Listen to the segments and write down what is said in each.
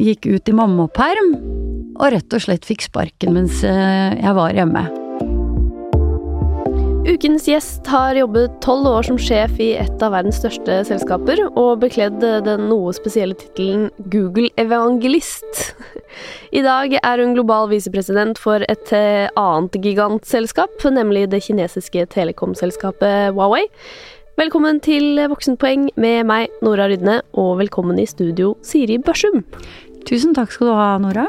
gikk ut i mammaperm, og rett og slett fikk sparken mens eh, jeg var hjemme. Ukens gjest har jobbet tolv år som sjef i et av verdens største selskaper, og bekledd den noe spesielle tittelen Google-evangelist. I dag er hun global visepresident for et eh, annet gigantselskap, nemlig det kinesiske telekomselskapet Huawei. Velkommen til Voksenpoeng med meg, Nora Rydne, og velkommen i studio, Siri Børsum. Tusen takk skal du ha, Nora.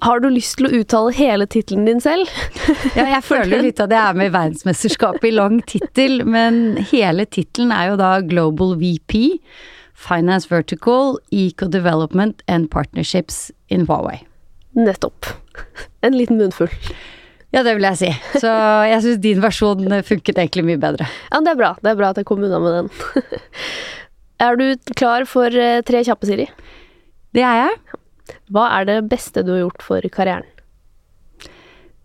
Har du lyst til å uttale hele tittelen din selv? Ja, jeg føler litt at jeg er med i verdensmesterskapet i lang tittel, men hele tittelen er jo da Global VP, Finance Vertical, Eco Development and Partnerships in Huawei. Nettopp. En liten munnfull. Ja, det vil jeg si. Så jeg syns din versjon funket egentlig mye bedre. Ja, det er bra. Det er bra at jeg kom unna med den. Er du klar for eh, tre kjappe, Siri? Det er jeg. Hva er det beste du har gjort for karrieren?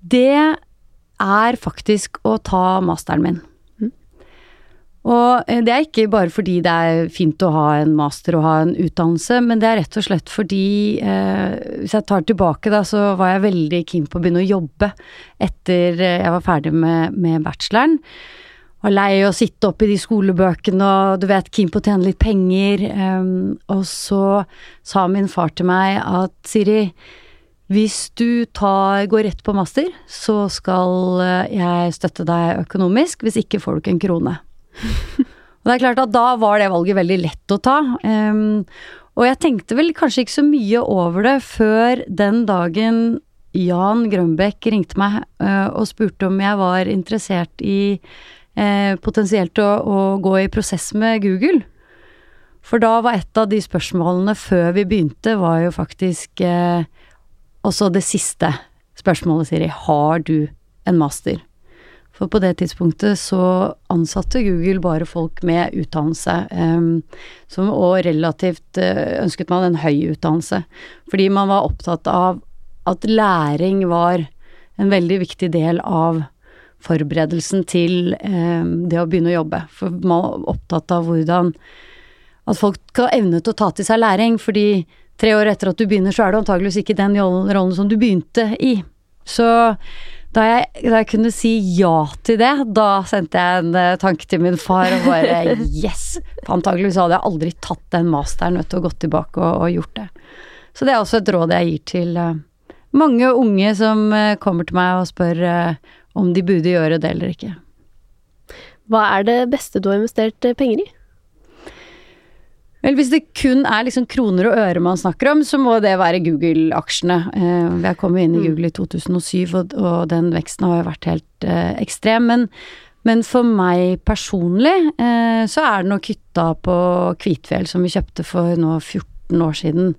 Det er faktisk å ta masteren min. Og eh, det er ikke bare fordi det er fint å ha en master og ha en utdannelse, men det er rett og slett fordi eh, Hvis jeg tar tilbake, da, så var jeg veldig keen på å begynne å jobbe etter eh, jeg var ferdig med, med bacheloren. Var lei å sitte oppe i de skolebøkene og du vet, keen på å tjene litt penger. Um, og så sa min far til meg at Siri, hvis du tar, går rett på master, så skal eh, jeg støtte deg økonomisk. Hvis ikke får du ikke en krone. og det er klart at da var det valget veldig lett å ta. Um, og jeg tenkte vel kanskje ikke så mye over det før den dagen Jan Grønbekk ringte meg uh, og spurte om jeg var interessert i uh, potensielt å, å, gå i prosess med Google. For da var et av de spørsmålene før vi begynte, var jo faktisk eh, også det siste spørsmålet, Siri. Har du en master? For på det tidspunktet så ansatte Google bare folk med utdannelse, um, som, og relativt uh, ønsket man en høy utdannelse. Fordi man var opptatt av at læring var en veldig viktig del av forberedelsen til eh, det å begynne å jobbe. For man er opptatt av hvordan at folk skal evne til å ta til seg læring, fordi tre år etter at du begynner, så er det antageligvis ikke den rollen som du begynte i. Så da jeg, da jeg, kunne si ja til det, da sendte jeg en uh, tanke til min far og bare yes! Antakeligvis hadde jeg aldri tatt den masteren vet og gått tilbake og, og, gjort det. Så det er også et råd jeg gir til uh, mange unge som uh, kommer til meg og spør om de burde gjøre det eller ikke. Hva er det beste du har investert penger i? Vel, hvis det kun er liksom kroner og øre man snakker om, så må det være Google-aksjene. Vi jeg kom inn i mm. Google i 2007, og, den veksten har jo vært helt eh, ekstrem. Men, men, for meg personlig eh, så er det nok hytta på Kvitfjell som vi kjøpte for nå 14 år siden.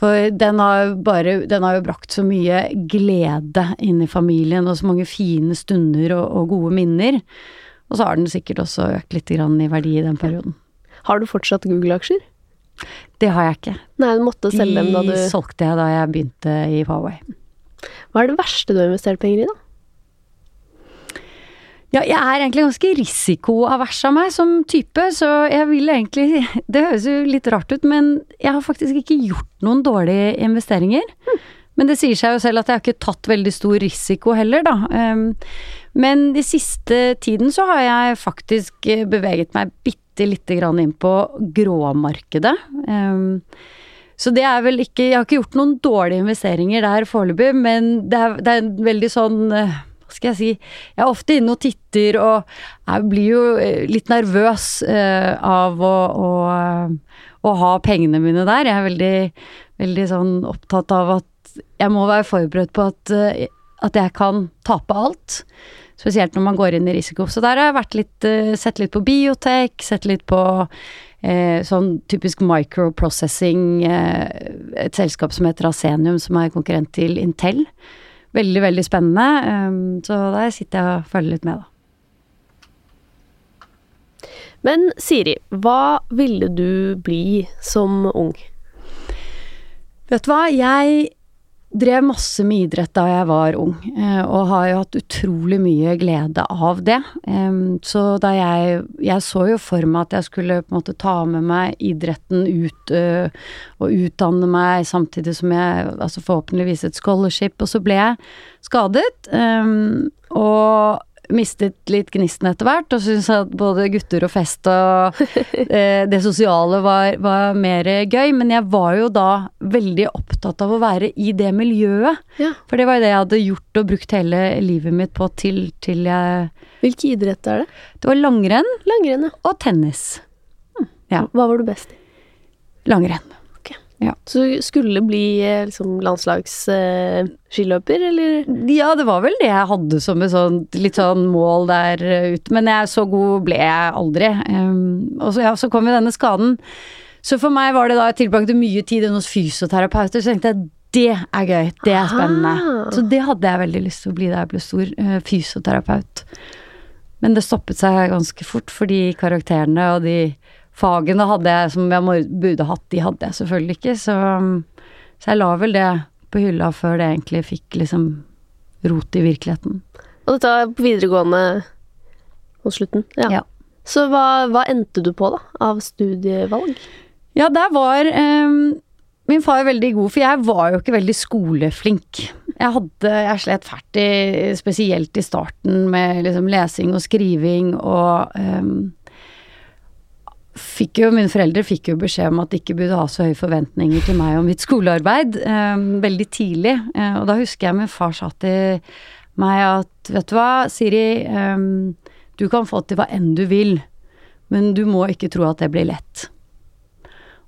For den har, bare, den har jo brakt så mye glede inn i familien, og så mange fine stunder og, og gode minner. Og så har den sikkert også økt litt i verdi i den perioden. Har du fortsatt Google-aksjer? Det har jeg ikke. Nei, du måtte selge De dem da du De solgte jeg da jeg begynte i Huawei. Hva er det verste du har investert penger i, da? Ja, jeg er egentlig ganske risikoavers av meg som type, så jeg vil egentlig Det høres jo litt rart ut, men jeg har faktisk ikke gjort noen dårlige investeringer. Hm. Men det sier seg jo selv at jeg har ikke tatt veldig stor risiko heller, da. Ehm, men de siste tiden så har jeg faktisk beveget meg bitte lite grann inn på gråmarkedet. Um, så det er vel ikke Jeg har ikke gjort noen dårlige investeringer der foreløpig, men det er, det er en veldig sånn uh, hva skal jeg si Jeg er ofte inne og titter, og jeg blir jo eh, litt nervøs uh, av å, å, å, ha pengene mine der. Jeg er veldig, veldig sånn opptatt av at jeg må være forberedt på at, at jeg kan tape alt. Spesielt når man går inn i risiko. Så der har jeg litt, sett litt på biotek, sett litt på uh, sånn typisk microprocessing, uh, et selskap som heter Asenium, som er konkurrent til Intel. Veldig, veldig spennende. Um, så der sitter jeg og følger litt med, da. Men Siri, hva ville du bli som ung? Vet du hva, jeg drev masse med idrett da jeg var ung, eh, og har jo hatt utrolig mye glede av det. Så da jeg Jeg så jo for meg at jeg skulle på en måte ta med meg idretten ut og utdanne meg samtidig som jeg altså forhåpentligvis et scholarship, og så ble jeg skadet. Og mistet litt gnisten etter hvert, og syntes at både gutter og fest og eh, det sosiale var, var mer gøy. Men jeg var jo da veldig opptatt av å være i det miljøet. Ja. For det var jo det jeg hadde gjort og brukt hele livet mitt på til, til jeg Hvilke idretter er det? Det var langrenn Langrenn, ja. og tennis. Ja. Hva var du best i? Langrenn. Så du skulle bli eh, liksom landslagsskiløper, eller? Ja, det var vel det jeg hadde som et sånt, litt sånn mål der eh, ute, men jeg, så god ble jeg aldri. Um, og så, ja, så kom jo denne skaden. Så for meg var det da jeg tilbrakte mye tid hos fysioterapeuter, så tenkte jeg det er gøy, det er spennende. Ah. Så det hadde jeg veldig lyst til å bli da jeg ble stor. Uh, fysioterapeut. Men det stoppet seg ganske fort, fordi karakterene og de fagene hadde jeg som jeg burde hatt, de hadde jeg selvfølgelig ikke. Så, så jeg la vel det på hylla før det egentlig fikk liksom rot i virkeligheten. Og dette var på videregående mot slutten? Ja. Ja. Så hva, hva endte du på, da? Av studievalg? Ja, der var um, min far er veldig god, for jeg var jo ikke veldig skoleflink. Jeg hadde, jeg slet fælt i, spesielt i starten med liksom lesing og skriving og um, fikk jo, Mine foreldre fikk jo beskjed om at de ikke burde ha så høye forventninger til meg og mitt skolearbeid eh, veldig tidlig. Eh, og da husker jeg min far sa til meg at vet du hva, Siri, eh, du kan få til hva enn du vil, men du må ikke tro at det blir lett.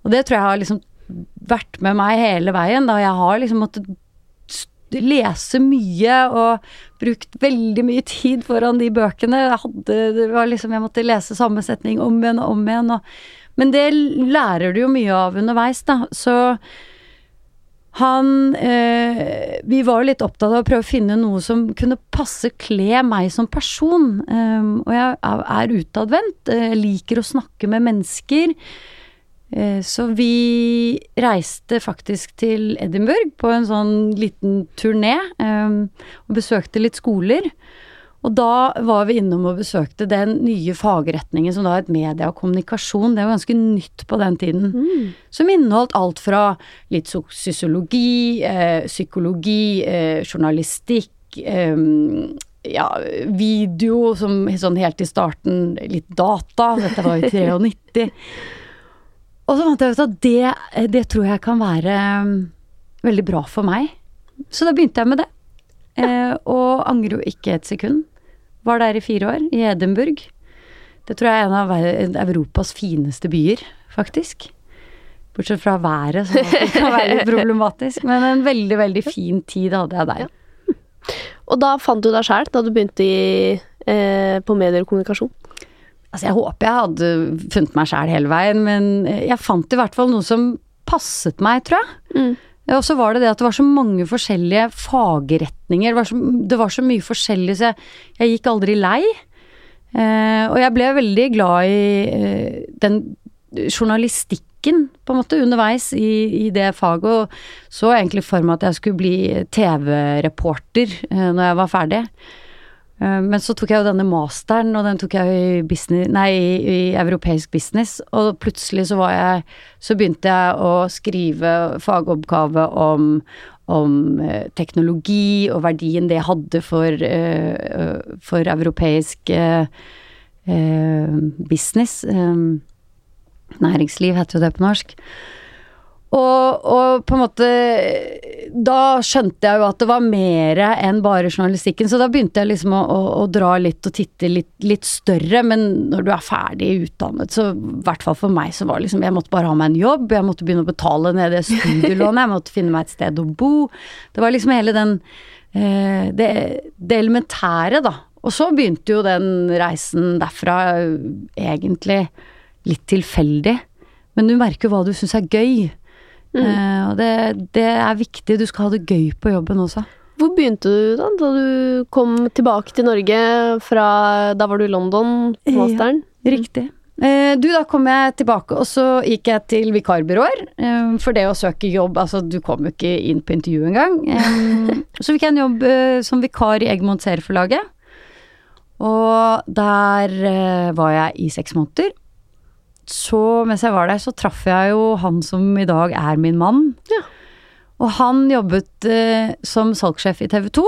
Og det tror jeg har liksom vært med meg hele veien. Da jeg har liksom måttet lese mye og brukt veldig mye tid foran de bøkene. Jeg hadde, liksom, jeg måtte lese samme setning om igjen og om igjen. Og, men det lærer du jo mye av underveis, da. Så han eh, Vi var jo litt opptatt av å prøve å finne noe som kunne passe kle meg som person. Um, og jeg er, utadvendt. eh, Jeg liker å snakke med mennesker. Eh, Så vi reiste faktisk til Edinburgh på en sånn liten turné, um, og besøkte litt skoler. Og da var vi innom og besøkte den nye fagretningen som da het media og kommunikasjon. Det var ganske nytt på den tiden. Som inneholdt alt fra litt so- sosiologi, eh, psykologi, eh, journalistikk, eh, ja, video som sånn helt i starten, litt data. Dette var i 93. Og så fant jeg ut at det, det tror jeg kan være mm, veldig bra for meg. Så da begynte jeg med det. Eh, og angrer jo ikke et sekund. Var der i fire år, i Edinburgh. Det tror jeg er en av Europas fineste byer, faktisk. Bortsett fra været, som kan være litt problematisk. Men en veldig, veldig fin tid hadde jeg der. Og da fant du deg sjæl, da du begynte i, eh, på medier og kommunikasjon? Altså, jeg håper jeg hadde funnet meg sjæl hele veien, men jeg fant i hvert fall noe som passet meg, tror jeg. Mm. Og så var det det at det var så mange forskjellige fagretninger. Det var så, det var så mye forskjellig, så jeg, jeg gikk aldri lei. Eh, og jeg ble veldig glad i eh, den journalistikken, på en måte, underveis i, i det faget. Og så egentlig for meg at jeg skulle bli TV-reporter eh, når jeg var ferdig. Eh, Men så tok jeg jo denne masteren, og den tok jeg i, business, nei, i, i europeisk business. Og plutselig så var jeg Så begynte jeg å skrive fagoppgave om, om eh, teknologi og verdien det hadde for, eh, for europeisk business. Næringsliv heter jo det på norsk. Og, og på en måte Da skjønte jeg jo at det var mer enn bare journalistikken, så da begynte jeg liksom å, å, å dra litt og titte litt, litt større. Men når du er ferdig utdannet, så i hvert fall for meg, så var det liksom Jeg måtte bare ha meg en jobb, jeg måtte begynne å betale ned det studielånet, jeg måtte finne meg et sted å bo. Det var liksom hele den eh, det, det elementære, da. Og så begynte jo den reisen derfra eh, egentlig litt tilfeldig. Men du merker hva du syns er gøy. Eh, og det, det er viktig. Du skal ha det gøy på jobben også. Hvor begynte du da, da du kom tilbake til Norge fra Da var du i London på Ja. Riktig. Eh, du, da kom jeg tilbake, og så gikk jeg til vikarbyråer. eh, For det å søke jobb, altså du kom jo ikke inn på intervju engang. Så fikk jeg en jobb som vikar i Egmont Serieforlaget. Og der var jeg i seks måneder. Så mens jeg var der, så traff jeg jo han som i dag er min mann. Ja. Og han jobbet eh, som salgssjef i TV 2.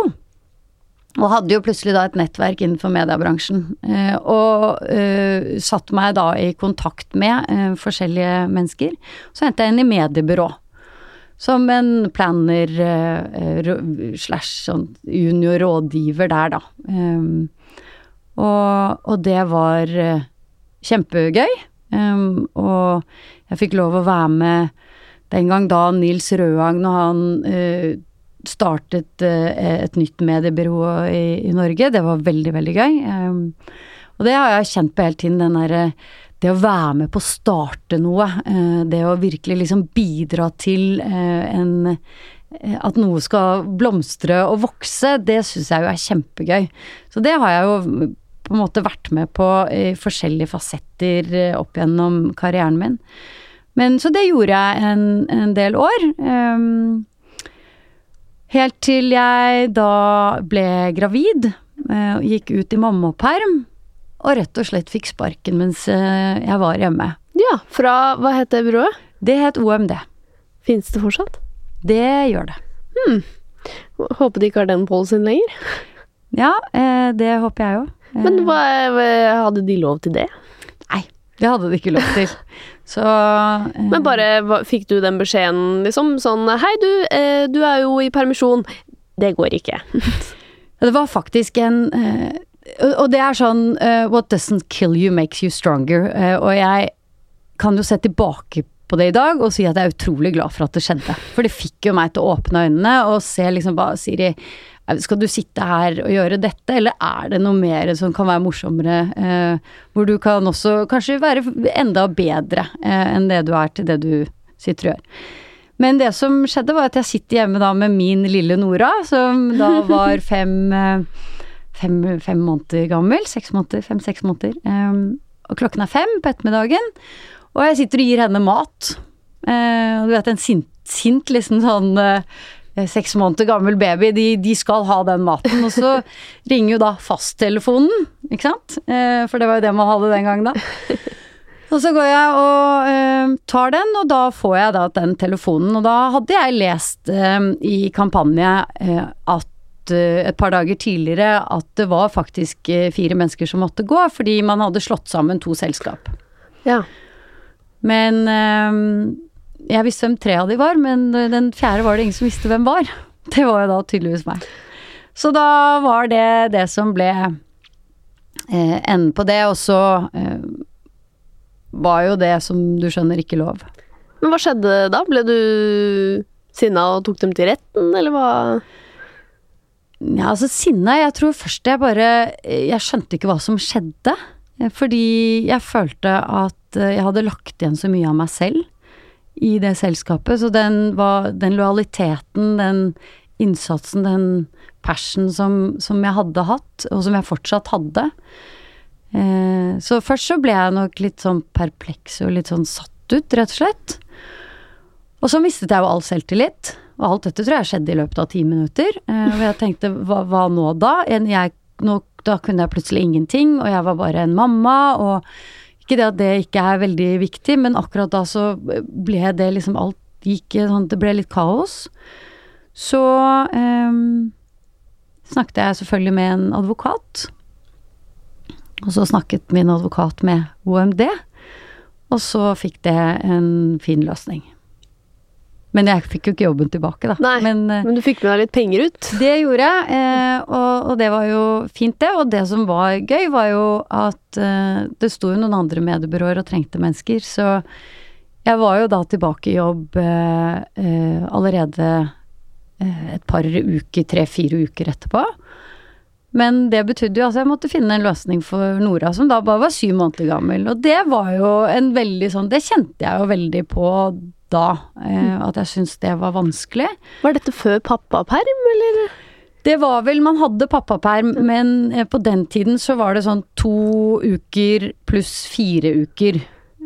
Og hadde jo plutselig da et nettverk innenfor mediebransjen. Eh, og eh, satte meg da i kontakt med eh, forskjellige mennesker. Så endte jeg inn i mediebyrå. Som en planner eh, slash sånn junior rådgiver der, da. Um, og, og det var eh, kjempegøy. Um, og jeg fikk lov å være med den gang da Nils Rødang, når han uh, startet uh, et nytt mediebyrå i, i Norge. Det var veldig, veldig gøy. Um, og det har jeg kjent på hele tiden, den derre det å være med på å starte noe. eh, det å virkelig liksom bidra til en At noe skal blomstre og vokse, det syns jeg jo er kjempegøy. Så det har jeg jo på en måte vært med på forskjellige fasetter eh, opp gjennom karrieren min. Men så det gjorde jeg en, en del år. Um, helt til jeg da ble gravid, og gikk ut i mammaperm, og rett og slett fikk sparken mens uh, jeg var hjemme. Ja, fra Hva het det byrået? Det het OMD. Fins det fortsatt? Det gjør det. Håper de ikke har den policyen lenger. Ja, det håper jeg jo. Men hva, hva- hadde de lov til det? Nei, det hadde de ikke lov til. Så eh, Men bare fikk du den beskjeden, liksom? Sånn Hei, du, eh, du er jo i permisjon. Det går ikke. Det var faktisk en eh, Og det er sånn eh, What doesn't kill you makes you stronger. Eh, og jeg kan jo se tilbake på det i dag og si at jeg er utrolig glad for at det skjedde. For det fikk jo meg til å åpne øynene og se liksom bare Siri, skal du sitte her og gjøre dette, eller er det noe mer som kan være morsommere? Eh, hvor du kan også kanskje være enda bedre eh, enn det du er til det du sitter og gjør. Men det som skjedde var at jeg sitter hjemme da med min lille Nora, som da var fem, eh, fem, fem måneder gammel. Seks måneder, fem-seks måneder. Eh, og klokken er fem på ettermiddagen, og jeg sitter og gir henne mat. Eh, og du vet en sint, sint liksom sånn eh, seks måneder gammel baby, de, de skal ha den maten. Og så ringer jo da fasttelefonen, ikke sant? Eh, for det var jo det man hadde den gangen da. Og så går jeg og eh, tar den, og da får jeg da den telefonen. Og da hadde jeg lest i kampanje at et par dager tidligere at det var faktisk fire mennesker som måtte gå, fordi man hadde slått sammen to selskap. Ja. Men eh, jeg visste hvem tre av de var, men eh, den fjerde var det ingen som visste hvem var. Det var jo da tydeligvis meg. Så da var det det som ble eh, enden på det, og så eh, var jo det som du skjønner ikke lov. Men hva skjedde da? Ble du sinna og tok dem til retten, eller hva? Ja, altså sinna Jeg tror først jeg bare Jeg skjønte ikke hva som skjedde. eh, Fordi jeg følte at eh, jeg hadde lagt igjen så mye av meg selv i det selskapet. Så den, var, den lojaliteten, den innsatsen, den passion som, som jeg hadde hatt, og som jeg fortsatt hadde. Eh, så først så ble jeg nok litt sånn perpleks og litt sånn satt ut, rett og slett. Og så mistet jeg jo all selvtillit. Og alt dette tror jeg skjedde i løpet av ti minutter. Eh, og jeg tenkte hva, hva nå da? Jeg, nå, da kunne jeg plutselig ingenting, og jeg var bare en mamma. og ikke det at det ikke er veldig viktig, men akkurat da så ble det liksom Alt gikk sånn Det ble litt kaos. Så eh, snakket jeg selvfølgelig med en advokat. Og så snakket min advokat med OMD, og så fikk det en fin løsning. Men jeg fikk jo ikke jobben tilbake, da. Nei, Men, eh, Men du fikk med deg litt penger ut? det gjorde jeg, eh, og, og det var jo fint, det. Og det som var gøy, var jo at eh, det sto jo noen andre mediebyråer og trengte mennesker, så jeg var jo da tilbake i jobb eh, allerede et par uker, tre-fire uker etterpå. Men det betydde jo altså jeg måtte finne en løsning for Nora, som da bare var syv måneder gammel. Og det var jo en veldig sånn Det kjente jeg jo veldig på da, eh, at jeg syntes det var vanskelig. Var dette før pappaperm, eller? Det var vel Man hadde pappaperm, men eh, på den tiden så var det sånn to uker pluss fire uker.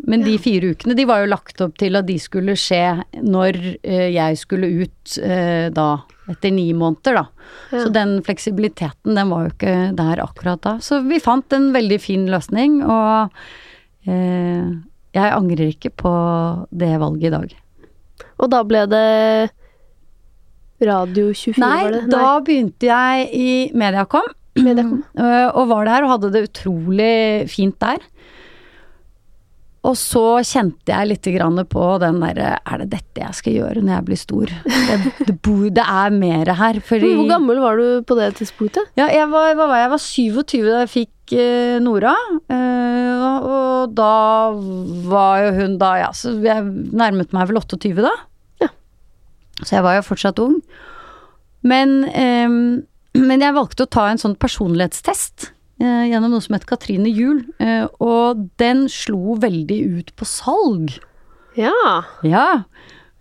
Men de fire ukene de var jo lagt opp til at de skulle skje når eh, jeg skulle ut da etter ni måneder, da. Ja. Så den fleksibiliteten den var jo ikke der akkurat da. Så vi fant en veldig fin løsning, og eh, jeg angrer ikke på det valget i dag. Og da ble det Radio 24, Nei, var det? da begynte jeg i Mediacom. Mediacom. øh, Og var der og hadde det utrolig fint der. Og så kjente jeg litt grann på den derre Er det dette jeg skal gjøre når jeg blir stor? Det, det, bor, det er mer her. Fordi Hvor gammel var du på det tidspunktet? Ja, jeg var, hva var jeg? jeg var 27 da jeg fikk eh, Nora. eh, og, og da var jo hun da Ja, så jeg nærmet meg vel 28 da. Ja. Så jeg var jo fortsatt ung. Men, eh, men jeg valgte å ta en sånn personlighetstest gjennom noe som het Katrine Juel. eh, og den slo veldig ut på salg. Ja. Ja.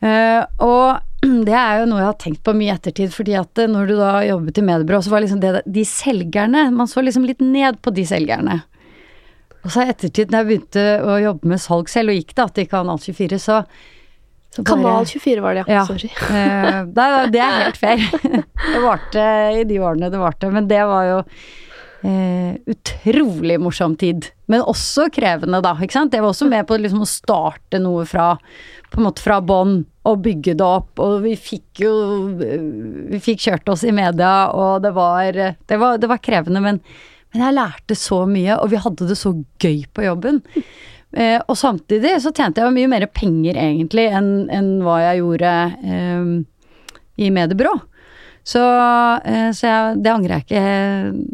Eh, og det er jo noe jeg har tenkt på mye i ettertid, fordi at eh, når du da jobbet i mediebyrå, så var liksom det de selgerne Man så liksom litt ned på de selgerne. Og så i ettertid, når jeg begynte å jobbe med salg selv, og gikk da til Kanal 24, så, så bare- Kanal 24 var det, ja. Ja. Sorry. Eh, nei, det er helt fair. Det varte i de årene det varte, men det var jo eh, utrolig morsom tid. Men også krevende, da. ikke sant? Jeg var også med på liksom å starte noe fra på en måte fra bånn og bygge det opp, og vi fikk jo eh, Vi fikk kjørt oss i media, og det var Det var, det var krevende, men, men jeg lærte så mye, og vi hadde det så gøy på jobben. Eh, og samtidig så tjente jeg mye mer penger egentlig enn enn hva jeg gjorde eh, i mediebyrå. Så, eh, så jeg, det angrer jeg ikke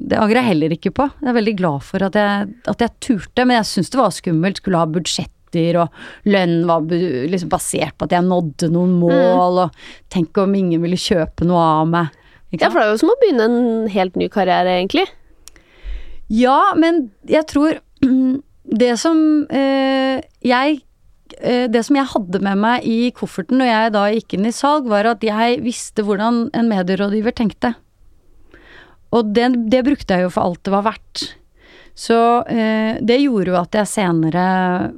Det angrer jeg heller ikke på. Jeg er veldig glad for at jeg, at jeg turte, men jeg syns det var skummelt. Skulle ha budsjetter, og lønn var liksom basert på at jeg nådde noen mål, og tenk om ingen ville kjøpe noe av meg. Ja, for det er jo som å begynne en helt ny karriere, egentlig. Ja, men jeg tror det som eh, jeg Det som jeg hadde med meg i kofferten når jeg da gikk inn i salg, var at jeg visste hvordan en medierådgiver tenkte. Og det, det brukte jeg jo for alt det var verdt. Så eh, det gjorde jo at jeg senere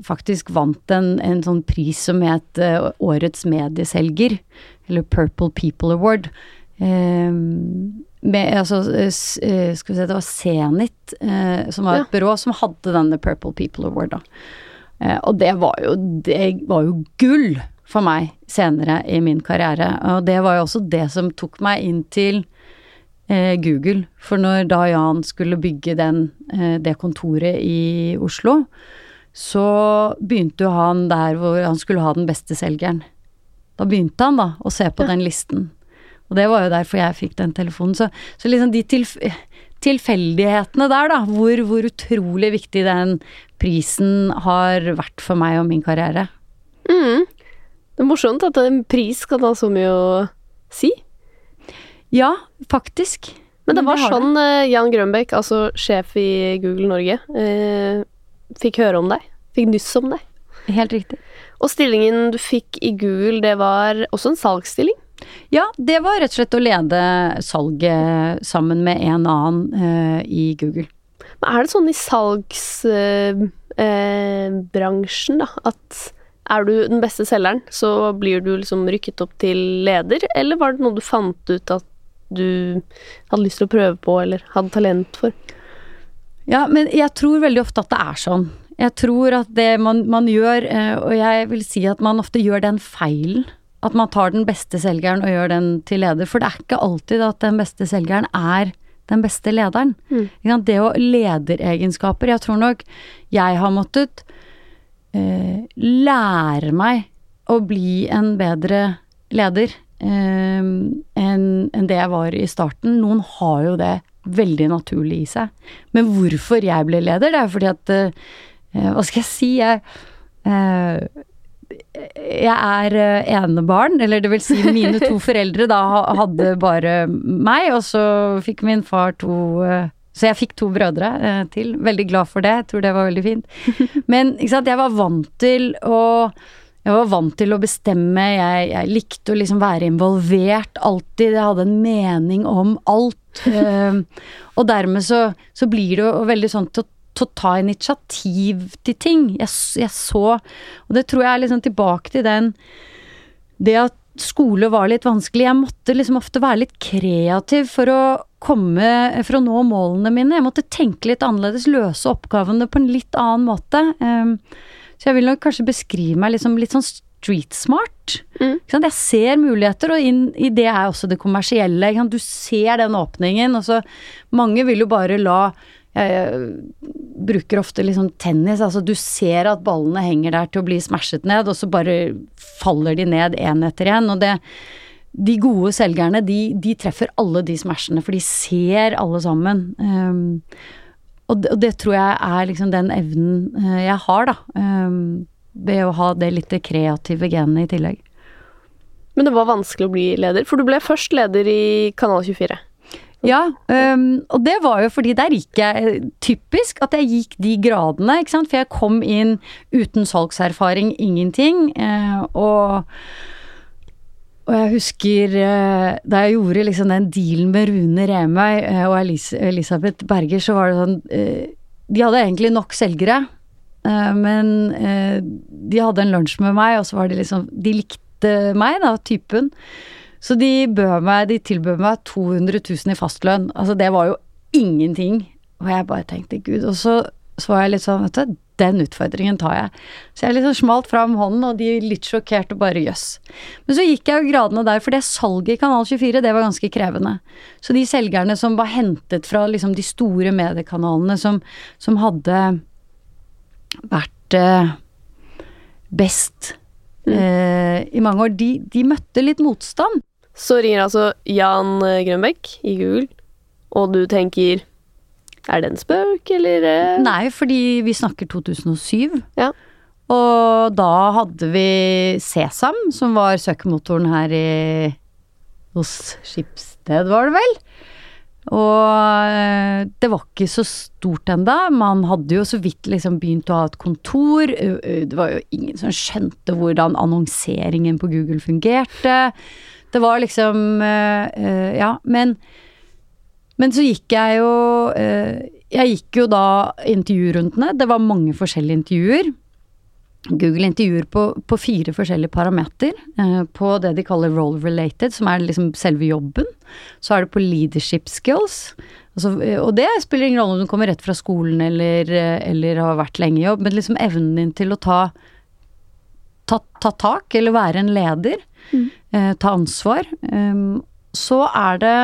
faktisk vant en, en sånn pris som het eh, Årets medieselger, eller Purple People Award. Eh, med, altså, eh, eh, skal vi se, det var Senit, eh, som var et Ja. byrå som hadde denne Purple People Award, da. Eh, og det var jo, det var jo gull for meg senere i min karriere. Og det var jo også det som tok meg inn til eh, Google. For når da Jan skulle bygge den, eh, det kontoret i Oslo, så begynte jo han der hvor han skulle ha den beste selgeren. Da begynte han da å se på den listen. Og det var jo derfor jeg fikk den telefonen. Så, så liksom de tilf tilfeldighetene der, da, hvor, hvor utrolig viktig den prisen har vært for meg og min karriere. Mm. Det er morsomt at en pris kan ha så mye å si. Ja, faktisk. Men det var det sånn det. Jan Grønbæk, altså sjef i Google Norge, eh, fikk høre om deg. Fikk nyss om deg. Helt riktig. Og stillingen du fikk i Google, det var også en salgsstilling. Ja, det var rett og slett å lede salget sammen med en annen eh, i Google. Er det sånn i salgsbransjen, eh, da, at er du den beste selgeren, så blir du liksom rykket opp til leder, eller var det noe du fant ut at du hadde lyst til å prøve på, eller hadde talent for? Ja, men jeg tror veldig ofte at det er sånn. Jeg tror at det man, man gjør, eh, og jeg vil si at man ofte gjør den feilen, at man tar den beste selgeren og gjør den til leder. For det er ikke alltid at den beste selgeren er den beste lederen. Mm. Det å lederegenskaper Jeg tror nok jeg har måttet eh, lære meg å bli en bedre leder eh, enn en det jeg var i starten. Noen har jo det veldig naturlig i seg. Men hvorfor jeg ble leder, det er fordi at eh, Hva skal jeg si? Jeg, eh, jeg er eh, enebarn, eller det vil si mine to foreldre da hadde bare meg, og så fikk min far to eh, Så jeg fikk to brødre eh, til. Veldig glad for det, jeg tror det var veldig fint. Men ikke sant, jeg var vant til å jeg var vant til å bestemme, jeg, jeg likte å liksom være involvert alltid, jeg hadde en mening om alt. og dermed så, så blir det jo veldig sånn til, til å ta initiativ til ting. Jeg, jeg så Og det tror jeg er liksom tilbake til den Det at skole var litt vanskelig. Jeg måtte liksom ofte være litt kreativ for å komme For å nå målene mine. Jeg måtte tenke litt annerledes, løse oppgavene på en litt annen måte. Um, så jeg vil nok kanskje beskrive meg liksom litt sånn street smart. Mm. Jeg ser muligheter, og inn i det er også det kommersielle. Du ser den åpningen, og så Mange vil jo bare la jeg bruker ofte liksom tennis, altså du ser at ballene henger der til å bli smashet ned, og så bare faller de ned én etter én. Og det De gode selgerne, de, de treffer alle de smashene, for de ser alle sammen. Um, og, det, og det tror jeg er liksom den evnen eh, jeg har, da. Um, ved å ha det litt kreative genet i tillegg. Men det var vanskelig å bli leder, for du ble først leder i Kanal 24. Ja, um, og det var jo fordi der gikk jeg eh, typisk at jeg gikk de gradene, ikke sant. For jeg kom inn uten salgserfaring, ingenting. Eh, og, og jeg husker eh, da jeg gjorde liksom den dealen med Rune Remøy og Elis Elisabeth Berger, så var det sånn De hadde egentlig nok selgere, men de hadde en lunsj med meg, og så var det liksom De likte meg, da, typen. Så de meg, de tilbød meg 200 000 i fastlønn. Altså det var jo ingenting. Og jeg bare tenkte gud. Og så, så var jeg litt sånn, vet du, den utfordringen tar jeg. Så jeg liksom smalt fram hånden, og de litt sjokkerte og bare jøss. Men så gikk jeg jo gradene der, for det salget i Kanal 24, det var ganske krevende. Så de selgerne som var hentet fra liksom de store mediekanalene som, som hadde vært eh, best eh, i mange år, de, de møtte litt motstand. Så ringer altså Jan eh, Grønbekk i Google, og du tenker Er det en spøk, eller eh? Nei, fordi vi snakker 2007. Ja. Og da hadde vi Sesam, som var søkemotoren her i hos Skipsted, var det vel? Og eh, det var ikke så stort enda. Man hadde jo så vidt liksom begynt å ha et kontor. Ø- ø, Det var jo ingen som skjønte hvordan annonseringen på Google fungerte. Det var liksom eh, eh, Ja, men men så gikk jeg jo eh, Jeg gikk jo da intervjurundene. Det var mange forskjellige intervjuer. Google intervjuer på, på fire forskjellige parameter. Eh, på det de kaller role related, som er liksom selve jobben. Så er det på leadership skills. Altså, eh, og det spiller ingen rolle om du kommer rett fra skolen eller, eh, eller har vært lenge i jobb, men liksom evnen din til å ta, ta, ta tak, eller være en leder. Eh, ta ansvar. Um, så er det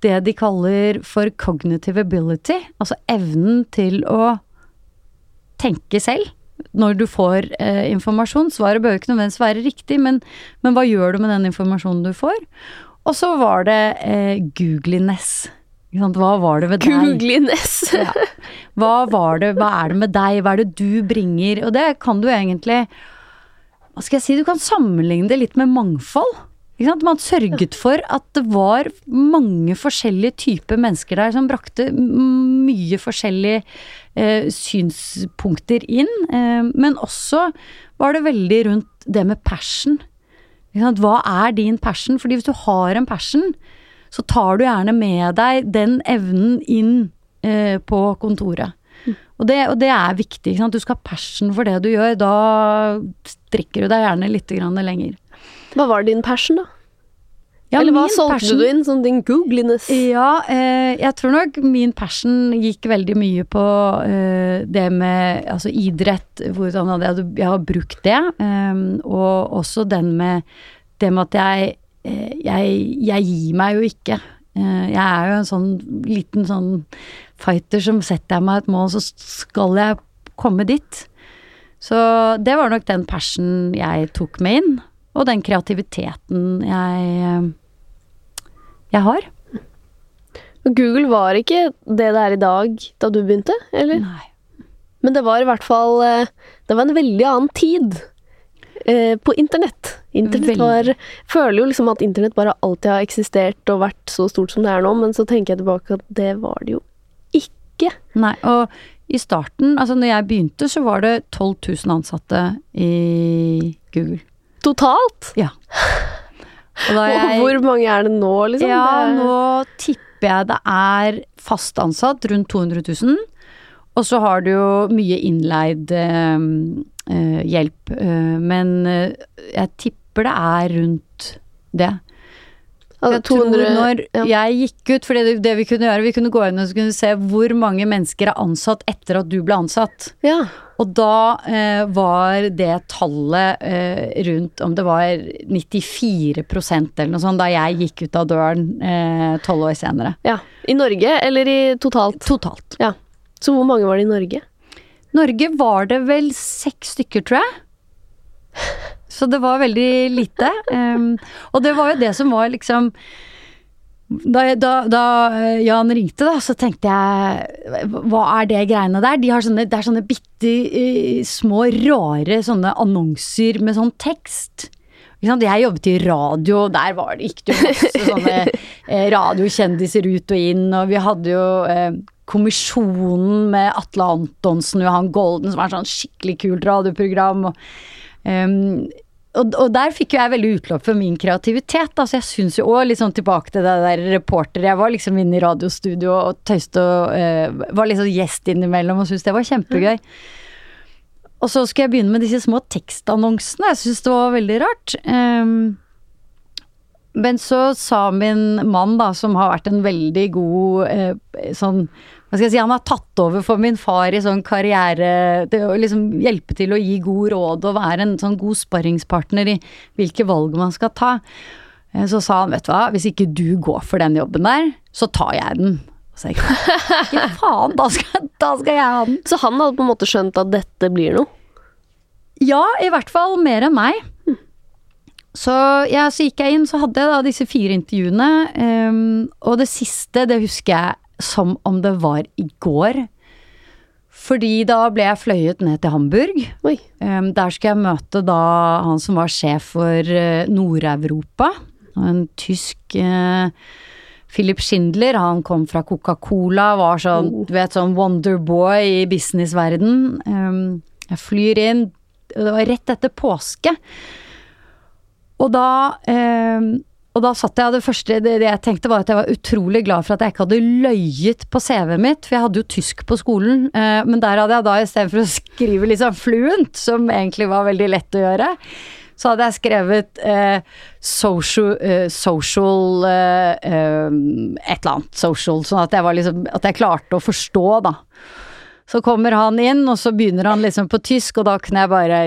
det de kaller for cognitive ability, altså evnen til å tenke selv når du får eh, informasjon. Svaret bør ikke nødvendigvis være riktig, men, men hva gjør du med den informasjonen du får? Og så var det eh, googliness. Hva var det ved deg? Googliness. Ja. Hva var det, hva er det med deg, hva er det du bringer? Og det kan du egentlig Hva skal jeg si, du kan sammenligne det litt med mangfold. Man sørget for at det var mange forskjellige typer mennesker der som brakte mye forskjellige eh, synspunkter inn. Eh, men også var det veldig rundt det med passion. Hva er din passion? Fordi hvis du har en passion, så tar du gjerne med deg den evnen inn eh, på kontoret. Og det, og det er viktig. Du skal ha passion for det du gjør. Da strikker du deg gjerne litt lenger. Hva var din passion, da? Ja, eller hva solgte passion- du inn som din googliness? Ja, eh, jeg tror nok min passion gikk veldig mye på eh, det med altså idrett, hvordan hadde jeg, jeg har brukt det, eh, og også den med det med at jeg, eh, jeg, jeg gir meg jo ikke. Eh, jeg er jo en sånn liten sånn fighter som setter jeg meg et mål, så skal jeg komme dit. Så det var nok den passion jeg tok med inn, og den kreativiteten jeg, eh, jeg har. Google var ikke det det er i dag da du begynte, eller? Nei. Men det var i hvert fall eh, Det var en veldig annen tid eh, på internett. Internett var Føler jo liksom at internett bare alltid har eksistert og vært så stort som det er nå, men så tenker jeg tilbake at det var det jo ikke. Nei, og i starten, altså når jeg begynte, så var det 12 000 ansatte i Google. Totalt? Ja. Jeg, hvor mange er det nå, liksom? ja, Det- nå tipper jeg det er fast ansatt, rundt 200 000. Og så har du jo mye innleid eh, eh, hjelp, eh, men eh, jeg tipper det er rundt det. Jeg tror når jeg gikk ut, for det, det vi kunne gjøre, vi kunne gå inn og kunne se hvor mange mennesker er ansatt etter at du ble ansatt. Ja. Og da eh, var det tallet eh, rundt om det var 94% eller noe sånt da jeg gikk ut av døren eh, tolv år senere. ja. I Norge, eller i totalt? Totalt. Ja. Så hvor mange var det i Norge? Norge var det vel seks stykker, tror jeg. Så det var veldig lite. Um, og det var jo det som var liksom da, da, da eh, Jan ringte, da, så tenkte jeg Hva er det greiene der? De har sånne, det er sånne bitte eh, små, rare sånne annonser med sånn tekst. Jeg jobbet i radio, der var det, gikk det jo masse sånne eh, radiokjendiser ut og inn, og vi hadde jo eh, Kommisjonen med Atle Antonsen og Johan Golden, som var sånn skikkelig kult radioprogram. Og, ehm, og, og der fikk jo jeg veldig utløp for min kreativitet. Altså jeg syns jo òg, sånn tilbake til det der reporter Jeg var liksom inne i radiostudio og tøyste og uh, var liksom gjest innimellom og syntes det var kjempegøy. Og så skulle jeg begynne med disse små tekstannonsene. Jeg syntes det var veldig rart. Um, men så sa min mann, da, som har vært en veldig god eh, sånn Hva skal jeg si, han har tatt over for min far i sånn karriere Det å liksom hjelpe til å gi god råd og være en sånn god sparringspartner i hvilke valg man skal ta. Eh, Så sa han, vet du hva, hvis ikke du går for den jobben der, så tar jeg den. Så jeg, ikke faen, da skal, da skal jeg ha den. Så han hadde på en måte skjønt at dette blir noe? Ja, i hvert fall mer enn meg. Så, ja, så gikk jeg inn, så hadde jeg da disse fire intervjuene. Um, og det siste, det husker jeg som om det var i går. Fordi da ble jeg fløyet ned til Hamburg. Ehm, der skulle jeg møte da han som var sjef for uh, Nord-Europa. En tysk uh, Philip Schindler, han kom fra Coca-Cola, var sånn, Oh. du vet, sånn Wonderboy i businessverden. Um, jeg flyr inn, og det var rett etter påske. Og da ehm, og da satt jeg, det første det, jeg tenkte var at jeg var utrolig glad for at jeg ikke hadde løyet på CV-et mitt, for jeg hadde jo tysk på skolen, eh, men der hadde jeg da istedenfor å skrive liksom fluent, som egentlig var veldig lett å gjøre, så hadde jeg skrevet eh, social, eh, social eh, eh, et eller annet social, sånn at jeg var liksom, at jeg klarte å forstå da. Så kommer han inn, og så begynner han liksom på tysk, og da kunne jeg bare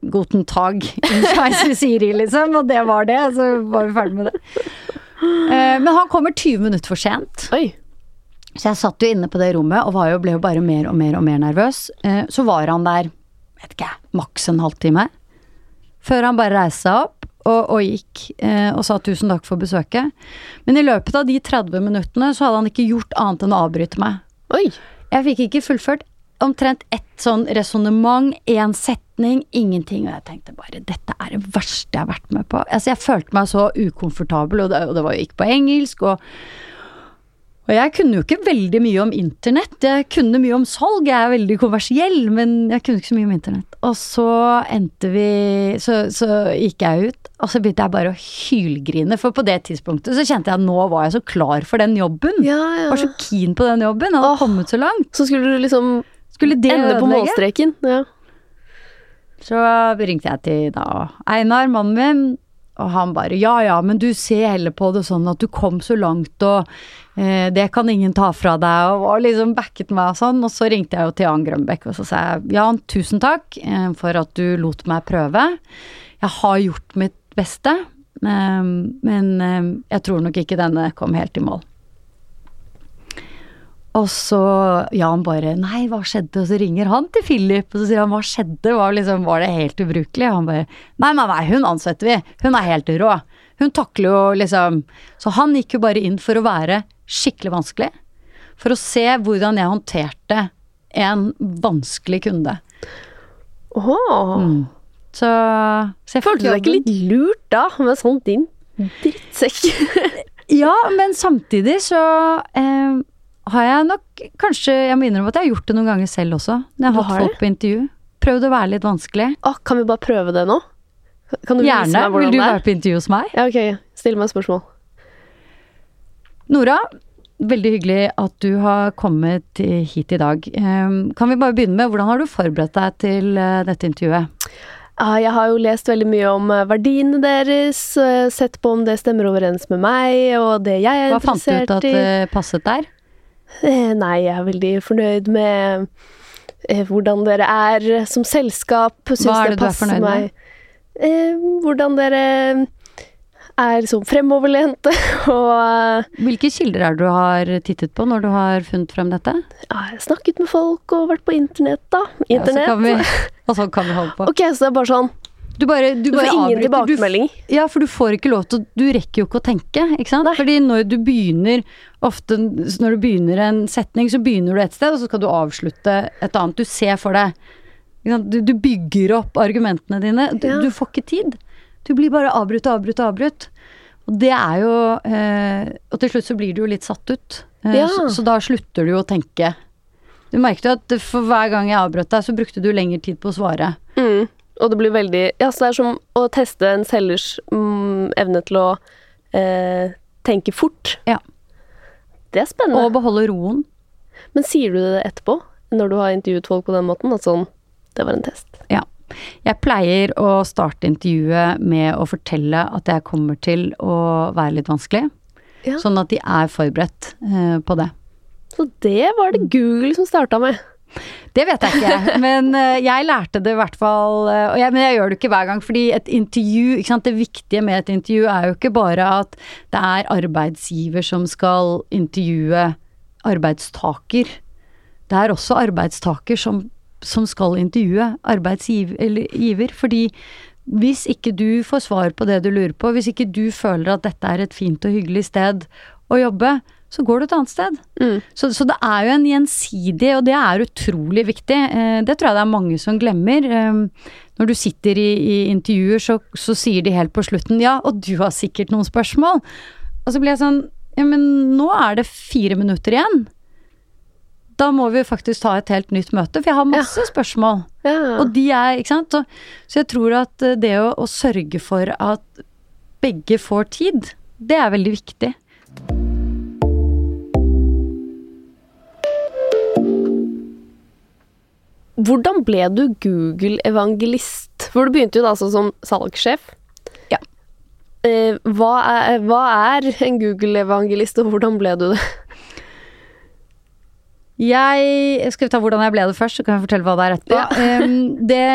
Guten Tag, Schweizer Siri, liksom, og det var det, så var vi ferdig med det. Eh, Men han kommer 20 minutter for sent, Oi. så jeg satt jo inne på det rommet og var jo, ble jo bare mer og mer og mer nervøs. Eh, Så var han der, vet ikke jeg, maks en halvtime, før han bare reiste seg opp og, og gikk eh, og sa tusen takk for besøket. Men i løpet av de 30 minuttene så hadde han ikke gjort annet enn å avbryte meg. Oi. Jeg fikk ikke fullført omtrent ett sånn resonnement, én setning, ingenting. Og jeg tenkte bare dette er det verste jeg har vært med på. Altså jeg følte meg så ukomfortabel, og det, og det var jo ikke på engelsk. og og jeg kunne jo ikke veldig mye om internett. Jeg kunne mye om salg, jeg er veldig kommersiell, men jeg kunne ikke så mye om internett. Og så endte vi Så, så gikk jeg ut, og så begynte jeg bare å hylgrine. For på det tidspunktet så kjente jeg at nå var jeg så klar for den jobben. Ja, ja. Var så keen på den jobben. Jeg hadde Åh. kommet så langt. Så skulle du liksom Skulle det ende på målstreken? Ja. Så ringte jeg til da Einar, mannen min, og han bare ja ja, men du ser heller på det sånn at du kom så langt, og eh, det kan ingen ta fra deg, og var liksom backet meg og sånn. Og så ringte jeg jo til Jan Grønbekk, og så sa jeg Jan, tusen takk eh, for at du lot meg prøve. Jeg har gjort mitt beste, eh, men eh, jeg tror nok ikke denne kom helt i mål. Og så Jan bare 'nei, hva skjedde?' Og så ringer han til Philip, og så sier han 'hva skjedde', var, liksom, var det helt ubrukelig? Og han bare 'nei, nei, nei, hun ansetter vi, hun er helt rå'. Hun takler jo liksom Så han gikk jo bare inn for å være skikkelig vanskelig. For å se hvordan jeg håndterte en vanskelig kunde. Åh. Mm. Så, så jeg Følte deg ikke litt lurt da, med sånt din drittsekk? Ja, men samtidig så eh, har jeg nok kanskje Jeg må innrømme at jeg har gjort det noen ganger selv også. Når jeg har har hatt folk på intervju. Prøvd å være litt vanskelig. Å, kan vi bare prøve det nå? Kan du vise Gjerne. hvordan Vil du være på intervju hos meg? Ja, ok. Still meg et spørsmål. Nora, veldig hyggelig at du har kommet hit i dag. Ehm, Kan vi bare begynne med, hvordan har du forberedt deg til eh, dette intervjuet? Ah, Jeg har jo lest veldig mye om eh, verdiene deres, eh, sett på om det stemmer overens med meg og det jeg er Hva fant du ut at det passet der? Eh, Nei, jeg er veldig fornøyd med eh, hvordan dere er som selskap. Syns Hva er det du er fornøyd med? meg. Eh, hvordan dere er sånn fremoverlente og Hvilke kilder er det du har tittet på når du har funnet frem dette? ja, jeg har snakket med folk og vært på internett, da. Ja, så Internett. kan vi, og sånn kan vi holde på. Ok, så det er bare sånn. Du bare, du Du får ingen avbryter. Du, tilbakemelding. ja, for du får ikke lov til Du rekker jo ikke å tenke, ikke sant? Nei. Fordi når du begynner Ofte når du begynner en setning, så begynner du et sted, og så skal du avslutte et annet. Du ser for deg? Du, du bygger opp argumentene dine. Du, Ja. får ikke tid. Du blir bare avbrutt og avbrutt og avbrutt. Og det er jo eh, Og til slutt så blir du jo litt satt ut. Eh, Ja. så, så da slutter du jo å tenke. Du merket jo at for hver gang jeg avbrøt deg, så brukte du lengre tid på å svare. Mm. Og det blir veldig Ja, så det er som å teste en selgers mm, evne til å eh, tenke fort. Ja. Det er spennende. Og beholde roen. Men sier du det etterpå, når du har intervjuet folk på den måten? At sånn Det var en test. Ja. Jeg pleier å starte intervjuet med å fortelle at jeg kommer til å være litt vanskelig. Ja. Sånn at de er forberedt eh, på det. Så det var det Google som starta med. Det vet jeg ikke, men eh, jeg lærte det i hvert fall eh, jeg, Men jeg gjør det ikke hver gang, fordi et intervju sant? Det viktige med et intervju er jo ikke bare at det er arbeidsgiver som skal intervjue arbeidstaker. Det er også arbeidstaker som, som skal intervjue arbeidsgiver, fordi hvis ikke du får svar på det du lurer på, hvis ikke du føler at dette er et fint og hyggelig sted å jobbe, så går du et annet sted. Mm. Så, så det er jo en gjensidig, og det er utrolig viktig. Eh, det tror jeg det er mange som glemmer. Eh, når du sitter i, i intervjuer, så, så sier de helt på slutten ja, og du har sikkert noen spørsmål. Og så blir jeg sånn ja, men nå er det fire minutter igjen. Da må vi faktisk ta et helt nytt møte, for jeg har masse spørsmål. Ja. Og de er, ikke sant. Så, så jeg tror at eh, det å, å sørge for at begge får tid, det er veldig viktig. Hvordan ble du Google-evangelist? For du begynte jo da altså som salgssjef. Ja. Eh, hva, er, hva er en Google-evangelist, og hvordan ble du det? Jeg Skal vi ta hvordan jeg ble det først, så kan jeg fortelle hva det er etterpå. Ja. um, det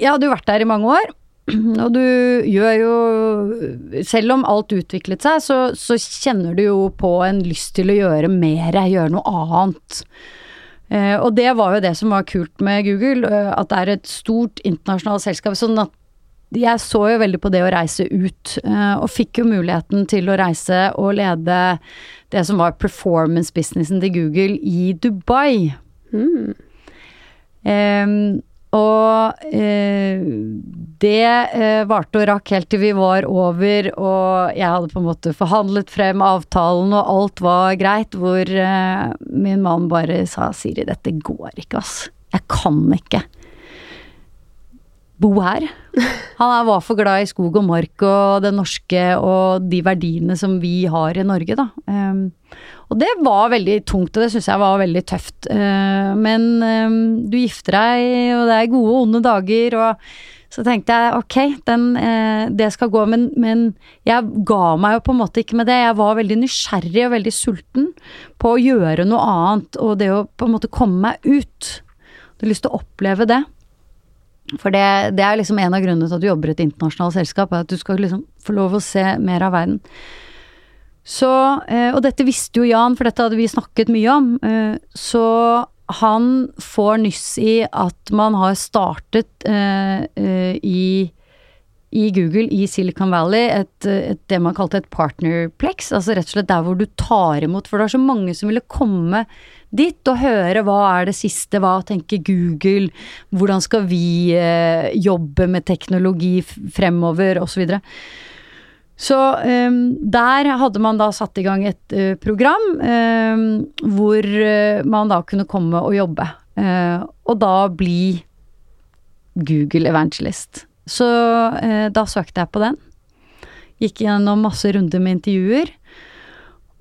Jeg hadde jo vært der i mange år, og du gjør jo Selv om alt utviklet seg, så, så kjenner du jo på en lyst til å gjøre mer, gjøre noe annet. Eh, og det var jo det som var kult med Google, eh, at det er et stort internasjonalt selskap. sånn at jeg så jo veldig på det å reise ut, eh, og fikk jo muligheten til å reise og lede det som var performance-businessen til Google i Dubai. Mm. Og eh, det eh, varte og rakk helt til vi var over, og jeg hadde på en måte forhandlet frem avtalen, og alt var greit, hvor eh, min mann bare sa Siri, dette går ikke, ass. Jeg kan ikke bo her. Han var for glad i skog og mark og det norske og de verdiene som vi har i Norge, da. Em, og det var veldig tungt, og det syns jeg var veldig tøft. Eh, men du gifter deg, og det er gode og onde dager, og så tenkte jeg ok, den, eh, det skal gå, men, men jeg ga meg jo på en måte ikke med det. Jeg var veldig nysgjerrig og veldig sulten på å gjøre noe annet, og det å på en måte komme meg ut. Du har lyst til å oppleve det. For det, det er liksom en av grunnene til at du jobber i et internasjonalt selskap, at du skal liksom få lov å se mer av verden. Så, eh, og dette visste jo Jan, for dette hadde vi snakket mye om. eh, Så han får nyss i at man har startet eh, i i Google i Silicon Valley et, et, det man kalte et partnerplex. Altså rett og slett der hvor du tar imot, for det er så mange som ville komme dit og høre hva er det siste, hva tenker Google, hvordan skal vi jobbe med teknologi fremover, osv. Så, videre. Så um, der hadde man da satt i gang et uh, program um, hvor uh, man da kunne komme og jobbe. Uh, og da bli Google Evangelist. Så da søkte jeg på den. Gikk gjennom masse runder med intervjuer.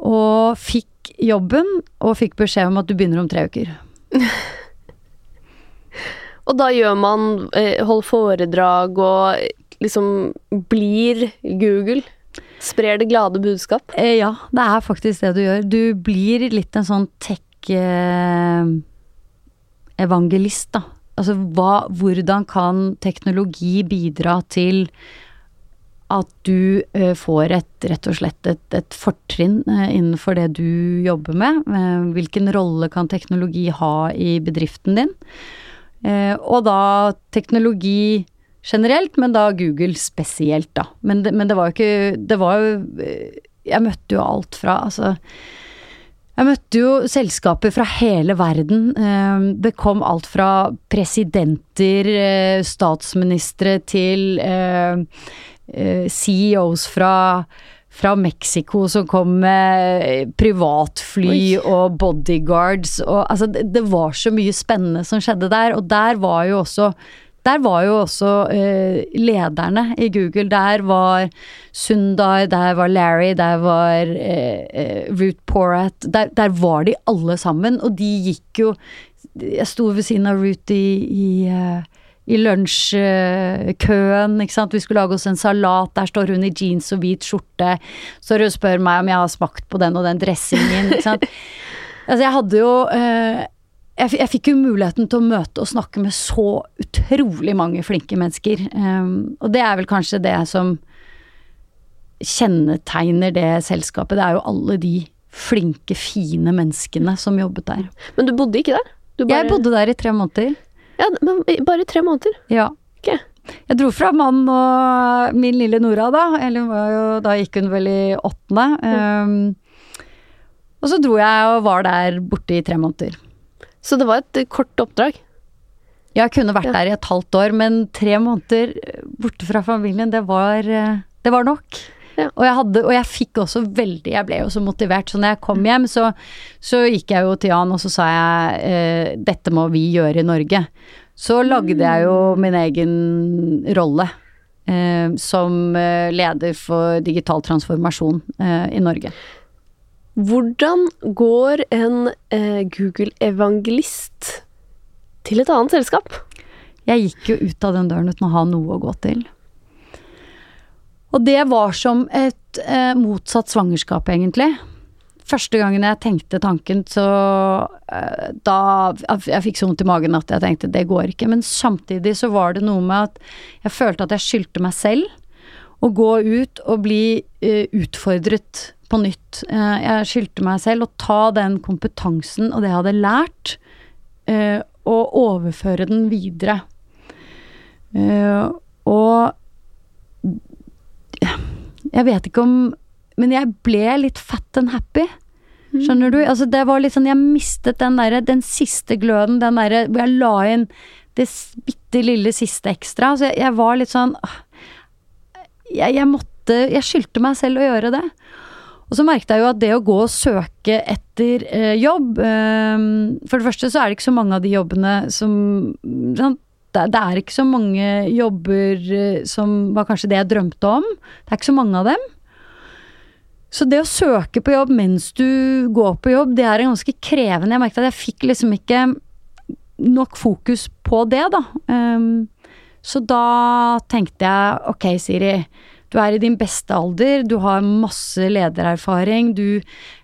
Og fikk jobben, og fikk beskjed om at du begynner om tre uker. og da gjør man Holder foredrag og liksom blir Google? Sprer det glade budskap? Eh, ja, det er faktisk det du gjør. Du blir litt en sånn tech-evangelist, da. Altså hva, hvordan kan teknologi bidra til at du uh, får et, rett og slett et, et fortrinn innenfor det du jobber med. Hvilken rolle kan teknologi ha i bedriften din? og da teknologi generelt, men da Google spesielt, da. Men det, men det var jo ikke Det var jo Jeg møtte jo alt fra altså jeg møtte jo selskaper fra hele verden. Ehm, det kom alt fra presidenter, eh, statsministre til eh, eh, CEOs fra fra Mexico som kom med privatfly Oi. og bodyguards og Altså, det, det var så mye spennende som skjedde der, og der var jo også der var jo også eh, lederne i Google. Der var Sundar, der var Larry, der var eh, eh, Ruth Porat. Der, der, var de alle sammen, og de gikk jo Jeg sto ved siden av Ruth i, i, eh, i lunsjkøen, ikke sant. Vi skulle lage oss en salat, der står hun i jeans og hvit skjorte. Så hun spør meg om jeg har smakt på den og den dressingen, ikke sant. Altså, jeg hadde jo uh, jeg, jeg, fikk jo muligheten til å møte og snakke med så utrolig mange flinke mennesker. Um, og det er vel kanskje det som kjennetegner det selskapet. Det er jo alle de flinke, fine menneskene som jobbet der. Men du bodde ikke der? Bare... Jeg bodde der i tre måneder. Ja, men Bare tre måneder? Ja. Okay. Jeg dro fra mannen og min lille Nora, da. Eller jo, da gikk hun vel i åttende. Um, og så dro jeg og var der borte i tre måneder. Så det var et kort oppdrag? Jeg kunne vært ja. der i et halvt år, men tre måneder borte fra familien, det var, eh, det var nok. Ja. Og, jeg hadde, og, jeg fikk også veldig Jeg ble jo så motivert. Så når jeg kom hjem, så, så gikk jeg jo til Jan og så sa jeg eh, dette må vi gjøre i Norge. Så lagde jeg jo mm. min egen rolle eh, som eh, leder for digital transformasjon eh, i Norge. Hvordan går en eh, Google-evangelist til et annet selskap? Jeg gikk jo ut av den døren uten å ha noe å gå til. Og det var som et eh, motsatt svangerskap, egentlig. Første gangen jeg tenkte tanken, så eh, da Jeg fikk så vondt i magen at jeg tenkte det går ikke. Men samtidig så var det noe med at jeg følte at jeg skyldte meg selv å gå ut og bli eh, utfordret på nytt. Eh, jeg skyldte meg selv å ta den kompetansen og det jeg hadde lært, eh, og overføre den videre. Eh, og jeg vet ikke om Men jeg ble litt fat and happy. Skjønner du? Altså, det var litt sånn Jeg mistet den derre Den siste gløden, den derre hvor jeg la inn det bitte lille siste ekstra. Så jeg, jeg var litt sånn jeg, jeg måtte Jeg skyldte meg selv å gjøre det. Og så merket jeg jo at det å gå og søke etter eh, jobb eh, For det første så er det ikke så mange av de jobbene som sant? Det, er ikke så mange jobber eh, som var kanskje det jeg drømte om. Det er ikke så mange av dem. Så det å søke på jobb mens du går på jobb, det er ganske krevende. Jeg merket at jeg fikk liksom ikke nok fokus på det, da. Um, så da tenkte jeg ok, Siri du er i din beste alder, du har masse ledererfaring, du,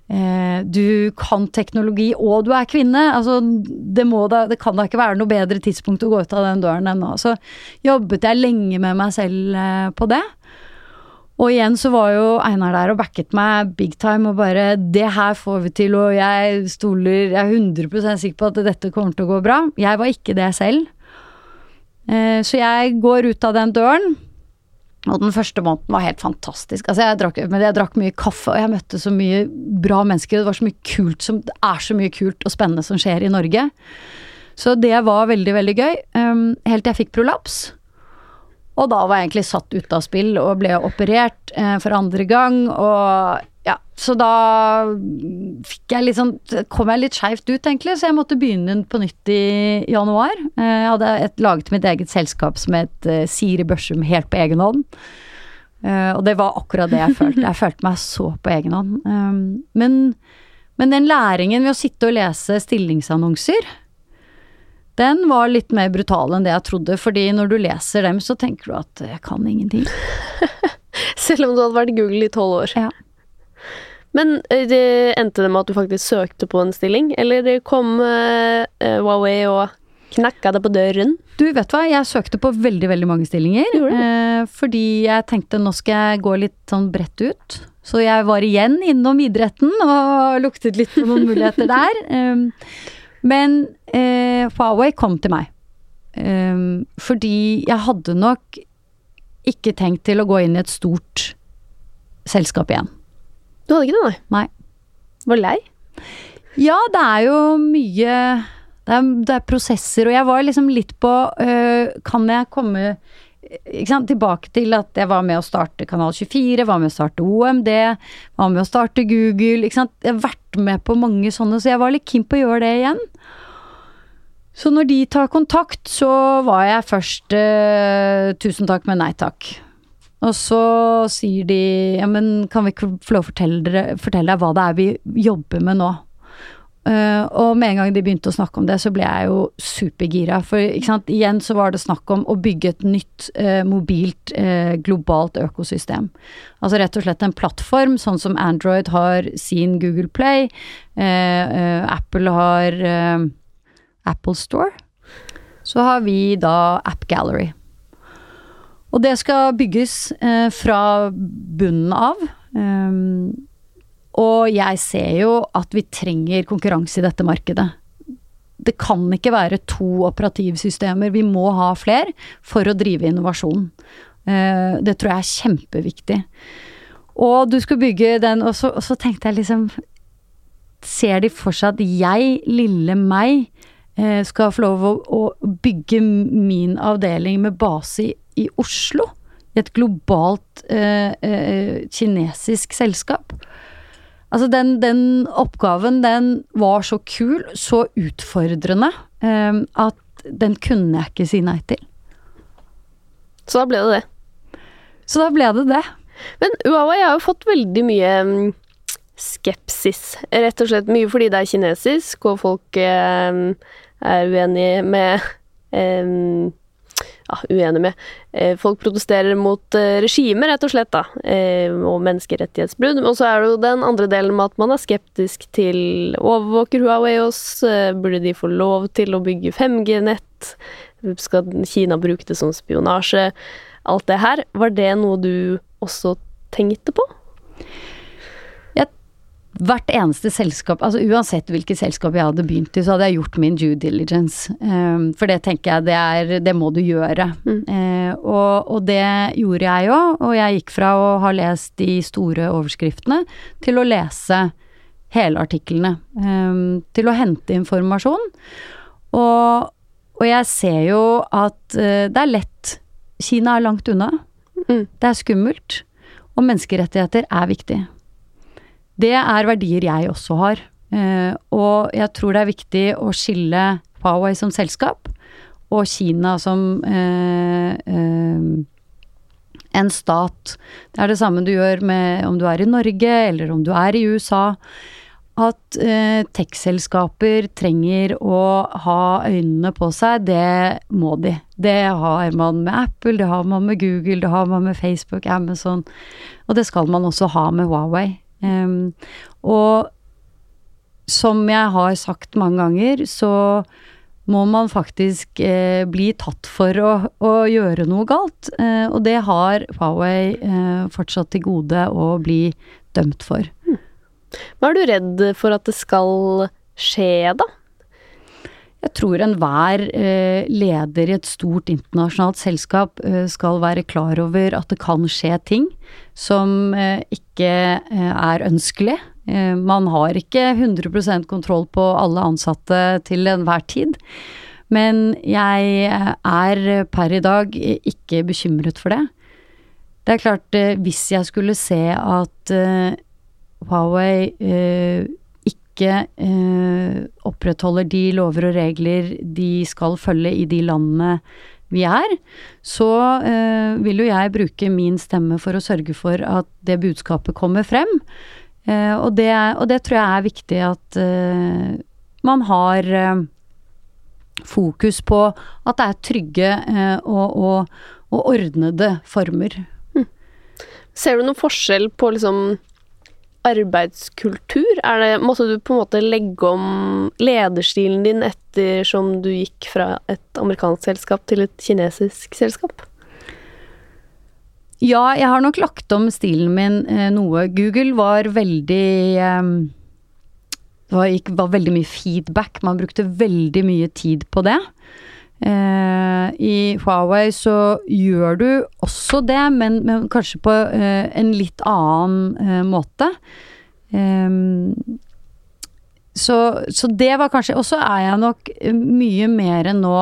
eh, du kan teknologi, og du er kvinne. Altså, det, da, det, kan da ikke være noe bedre tidspunkt å gå ut av den døren enn nå. Så jobbet jeg lenge med meg selv eh, på det. Og igjen så var jo Einar der og backet meg big time og bare 'Det her får vi til', og jeg stoler Jeg er 100 sikker på at dette kommer til å gå bra. Jeg var ikke det selv. Eh, så jeg går ut av den døren. Og den første måneden var helt fantastisk. Altså jeg drakk, jeg drakk mye kaffe, og jeg møtte så mye bra mennesker. Det var så mye kult som Det er så mye kult og spennende som skjer i Norge. Så det var veldig, veldig gøy. Um, helt til jeg fikk prolaps. Og da var jeg egentlig satt ut av spill og ble operert eh, for andre gang, og ja, så da fikk jeg litt sånn kom jeg litt skeivt ut, egentlig, så jeg måtte begynne på nytt i januar. Eh, Jeg hadde et, laget mitt eget selskap som het eh, Siri Børsum helt på egen hånd. Eh, og det var akkurat det jeg følte. Jeg følte meg så på egen hånd. Men, men den læringen ved å sitte og lese stillingsannonser, den var litt mer brutal enn det jeg trodde. Fordi når du leser dem, så tenker du at jeg kan ingenting. Selv om du hadde vært Google i tolv år. Ja. Men eh, det endte det med at du faktisk søkte på en stilling, eller det kom eh, eh, Huawei og knakka det på døren? Du, vet hva, jeg søkte på veldig, veldig mange stillinger. Eh, fordi jeg tenkte nå skal jeg gå litt sånn bredt ut. Så jeg var igjen innom idretten og luktet litt på noen muligheter der. Um, men eh, Huawei kom til meg. Fordi jeg hadde nok ikke tenkt til å gå inn i et stort selskap igjen. Du hadde ikke det, nei? Nei. Var lei? Ja, det er jo mye det er, det er prosesser, og jeg var liksom litt på øh, Kan jeg komme sant, tilbake til at jeg var med å starte Kanal 24, var med å starte OMD, var med å starte Google ikke sant? Jeg har vært med på mange sånne, så jeg var litt keen på å gjøre det igjen. Så når de tar kontakt, så var jeg først øh, tusen takk, men nei takk. Og så sier de ja, men kan vi ikke få lov å fortelle, fortelle deg hva det er vi jobber med nå? Uh, og med en gang de begynte å snakke om det, så ble jeg jo supergira. For sant, igjen så var det snakk om å bygge et nytt uh, mobilt, uh, globalt økosystem. Altså rett og slett en plattform, sånn som Android har sin Google Play, Apple har Apple Store. Så har vi da App Gallery. Og det skal bygges fra bunnen av. Um, og jeg ser jo at vi trenger konkurranse i dette markedet. Det kan ikke være to operativsystemer, vi må ha fler for å drive innovasjon. Uh, det tror jeg er kjempeviktig. Og du skulle bygge den, og så, og så tenkte jeg liksom Ser de for seg at jeg, lille meg, eh, skal få lov å, å bygge min avdeling med base i, i Oslo? I et globalt eh, eh, kinesisk selskap? Altså den, den, oppgaven, den var så kul, så utfordrende, eh, at den kunne jeg ikke si nei til. Så da ble det det. Så da ble det det. Men Huawei har jo fått veldig mye mm, skepsis. Rett og slett mye fordi det er kinesisk, og folk eh, er uenige med eh, ja, uenig med. Eh, folk protesterer mot eh, regimet, rett og slett, da, eh, og menneskerettighetsbrudd. Og så er det jo den andre delen med at man er skeptisk til overvåker Huawei oss, burde de få lov til å bygge 5G-nett, skal Kina bruke det som spionasje? Alt det her, var det noe du også tenkte på? Hvert eneste selskap, altså uansett hvilket selskap jeg hadde begynt i, så hadde jeg gjort min due diligence. Um, for det tenker jeg, det er Det må du gjøre. Mm. Uh, og, og, det gjorde jeg jo, og jeg gikk fra å ha lest de store overskriftene til å lese hele artiklene. Um, til å hente informasjon. Og, og jeg ser jo at uh, det er lett. Kina er langt unna. Mm. Det er skummelt. Og menneskerettigheter er viktig. Det er verdier jeg også har. Eh, og jeg tror det er viktig å skille Huawei som selskap og Kina som eh, eh, en stat. Det er det samme du gjør med om du er i Norge eller om du er i USA. At eh, tech-selskaper trenger å ha øynene på seg, det må de. Det har man med Apple, det har man med Google, det har man med Facebook, Amazon. Og det skal man også ha med Huawei. Um, og som jeg har sagt mange ganger, så må man faktisk eh, bli tatt for å, å gjøre noe galt. Eh, og det har Huawei eh, fortsatt til gode å bli dømt for. Hmm. Hva er du redd for at det skal skje, da? Jeg tror enhver eh, leder i et stort internasjonalt selskap eh, skal være klar over at det kan skje ting som eh, ikke er ønskelig. Man har ikke 100% kontroll på alle ansatte til enhver tid. Men jeg er per i dag ikke bekymret for det. Det er klart, hvis jeg skulle se at Huawei ikke eh, opprettholder de lover og regler de skal følge i de landene vi er, så vil jo jeg bruke min stemme for å sørge for at det budskapet kommer frem. Og det, og, det, tror jeg er viktig at man har fokus på at det er trygge og, og, og ordnede former. Hm. Ser du noen forskjell på liksom arbeidskultur? Er det, måtte du på en måte legge om lederstilen din ettersom du gikk fra et amerikansk selskap til et kinesisk selskap? Ja, jeg har nok lagt om stilen min eh, noe. Google var veldig eh, det var, var, veldig mye feedback. Man brukte veldig mye tid på det. Eh, I Huawei så gjør du også det, men, men kanskje på eh, en litt annen eh, måte. Ehm, så, så, det var kanskje Og så er jeg nok mye mer nå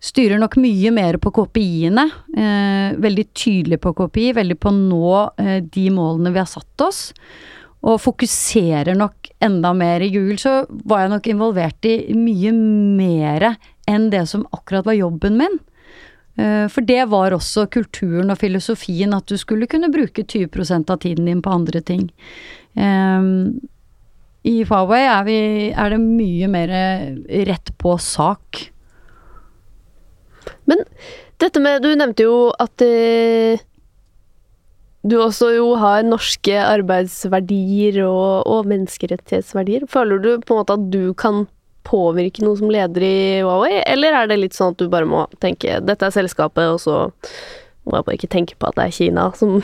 Styrer nok mye mer på KPI-ene. Eh, veldig tydelig på KPI, veldig på å nå eh, de målene vi har satt oss og fokuserer nok enda mer i Google, så var jeg nok involvert i mye mer enn det som akkurat var jobben min. Eh, for det var også kulturen og filosofien, at du skulle kunne bruke 20% av tiden din på andre ting. Um, I Huawei er, vi, er, det mye mer rett på sak. Men dette med Du nevnte jo at du også jo har norske arbeidsverdier og, og, menneskerettighetsverdier. Føler du på en måte at du kan påvirke noe som leder i Huawei, eller er det litt sånn at du bare må tenke dette er selskapet, og så må jeg bare ikke tenke på at det er Kina som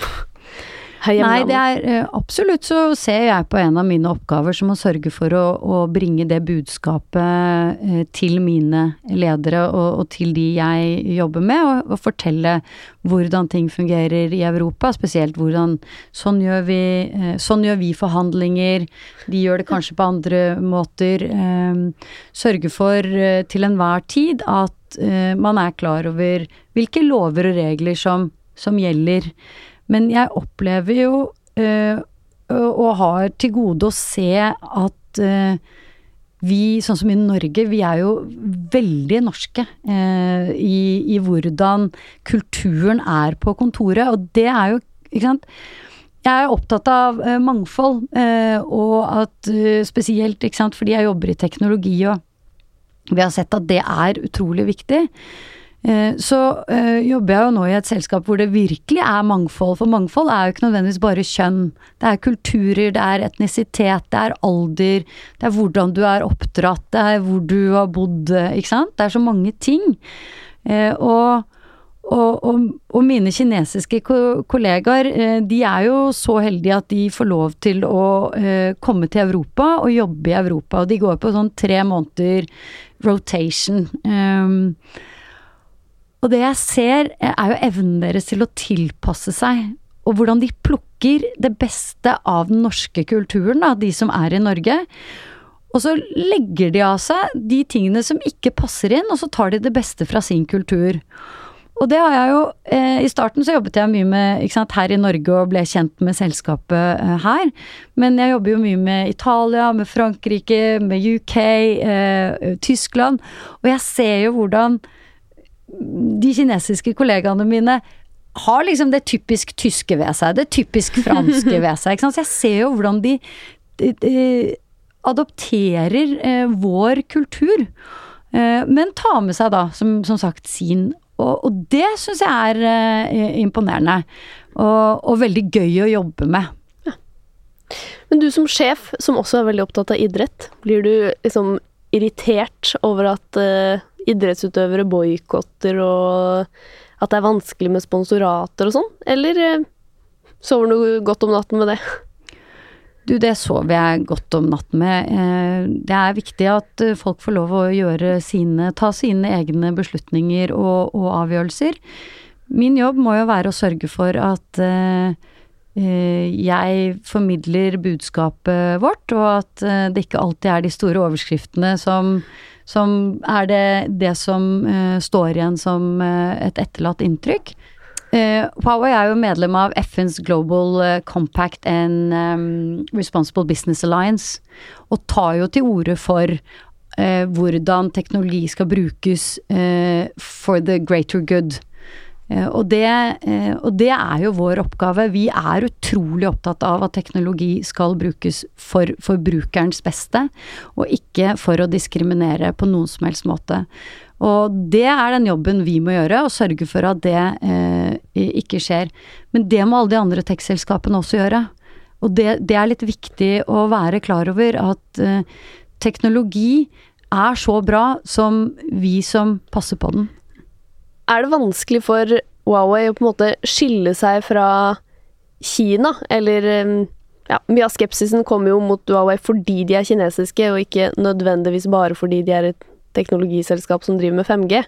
Nei, det er eh, absolutt så ser jeg på en av mine oppgaver som å sørge for å, å bringe det budskapet eh, til mine ledere og, og, til de jeg jobber med, og, og, fortelle hvordan ting fungerer i Europa. Spesielt hvordan Sånn gjør vi, eh, sånn gjør vi forhandlinger. De gjør det kanskje på andre måter. Sørge for til enhver tid at man er klar over hvilke lover og regler som, som gjelder. Men jeg opplever jo øh, og har til gode å se at øh, vi, sånn som i Norge, vi er jo veldig norske øh, i, i, hvordan kulturen er på kontoret. Og det er jo, ikke sant Jeg er opptatt av mangfold, og at spesielt, ikke sant, fordi jeg jobber i teknologi og vi har sett at det er utrolig viktig. Eh, så øh, jobber jeg jo nå i et selskap hvor det virkelig er mangfold, for mangfold er jo ikke nødvendigvis bare kjønn. Det er kulturer, det er etnisitet, det er alder, det er hvordan du er oppdratt, det er hvor du har bodd, ikke sant. Det er så mange ting. Eh, og, og, og, og mine kinesiske kollegaer, de er jo så heldige at de får lov til å komme til Europa og jobbe i Europa, og de går på sånn tre måneder rotation. Og det jeg ser, er jo evnen deres til å tilpasse seg, og hvordan de plukker det beste av den norske kulturen, da, de som er i Norge. Og så legger de av seg de tingene som ikke passer inn, og så tar de det beste fra sin kultur. Og det har jeg jo eh, I starten så jobbet jeg mye med sant, her i Norge og ble kjent med selskapet eh, her. Men jeg jobber jo mye med Italia, med Frankrike, med UK, eh, Tyskland. Og jeg ser jo hvordan de kinesiske kollegaene mine har liksom det typisk tyske ved seg, det typisk franske ved seg. Så jeg ser jo hvordan de, de, de adopterer eh, vår kultur. Eh, men tar med seg da, som, som sagt, sin. Og, og det syns jeg er eh, imponerende. Og, og, veldig gøy å jobbe med. Ja. Men du som sjef, som også er veldig opptatt av idrett, blir du liksom irritert over at uh, idrettsutøvere boikotter, og at det er vanskelig med sponsorater og sånn? Eller uh, sover du godt om natten med det? Du, det sover jeg godt om natten med. Eh, det er viktig at folk får lov å gjøre sine, ta sine egne beslutninger og, og avgjørelser. Min jobb må jo være å sørge for at Eh, jeg formidler budskapet vårt, og at eh, det ikke alltid er de store overskriftene som, som er det, det som uh, står igjen som uh, et etterlatt inntrykk. Uh, Huawei er jo medlem av FNs Global Compact and um, Responsible Business Alliance, og tar jo til orde for hvordan teknologi skal brukes for the greater good. Eh, og det, eh, og det, er jo vår oppgave. Vi er utrolig opptatt av at teknologi skal brukes for forbrukerens beste, og ikke for å diskriminere på noen som helst måte. Og det er den jobben vi må gjøre, og sørge for at det eh, ikke skjer. Men det må alle de andre tech-selskapene også gjøre. Og det, det, er litt viktig å være klar over at eh, teknologi er så bra som vi som passer på den. Er det vanskelig for Huawei å på en måte skille seg fra Kina, eller ja, Mye av skepsisen kommer jo mot Huawei fordi de er kinesiske, og ikke nødvendigvis bare fordi de er et teknologiselskap som driver med 5G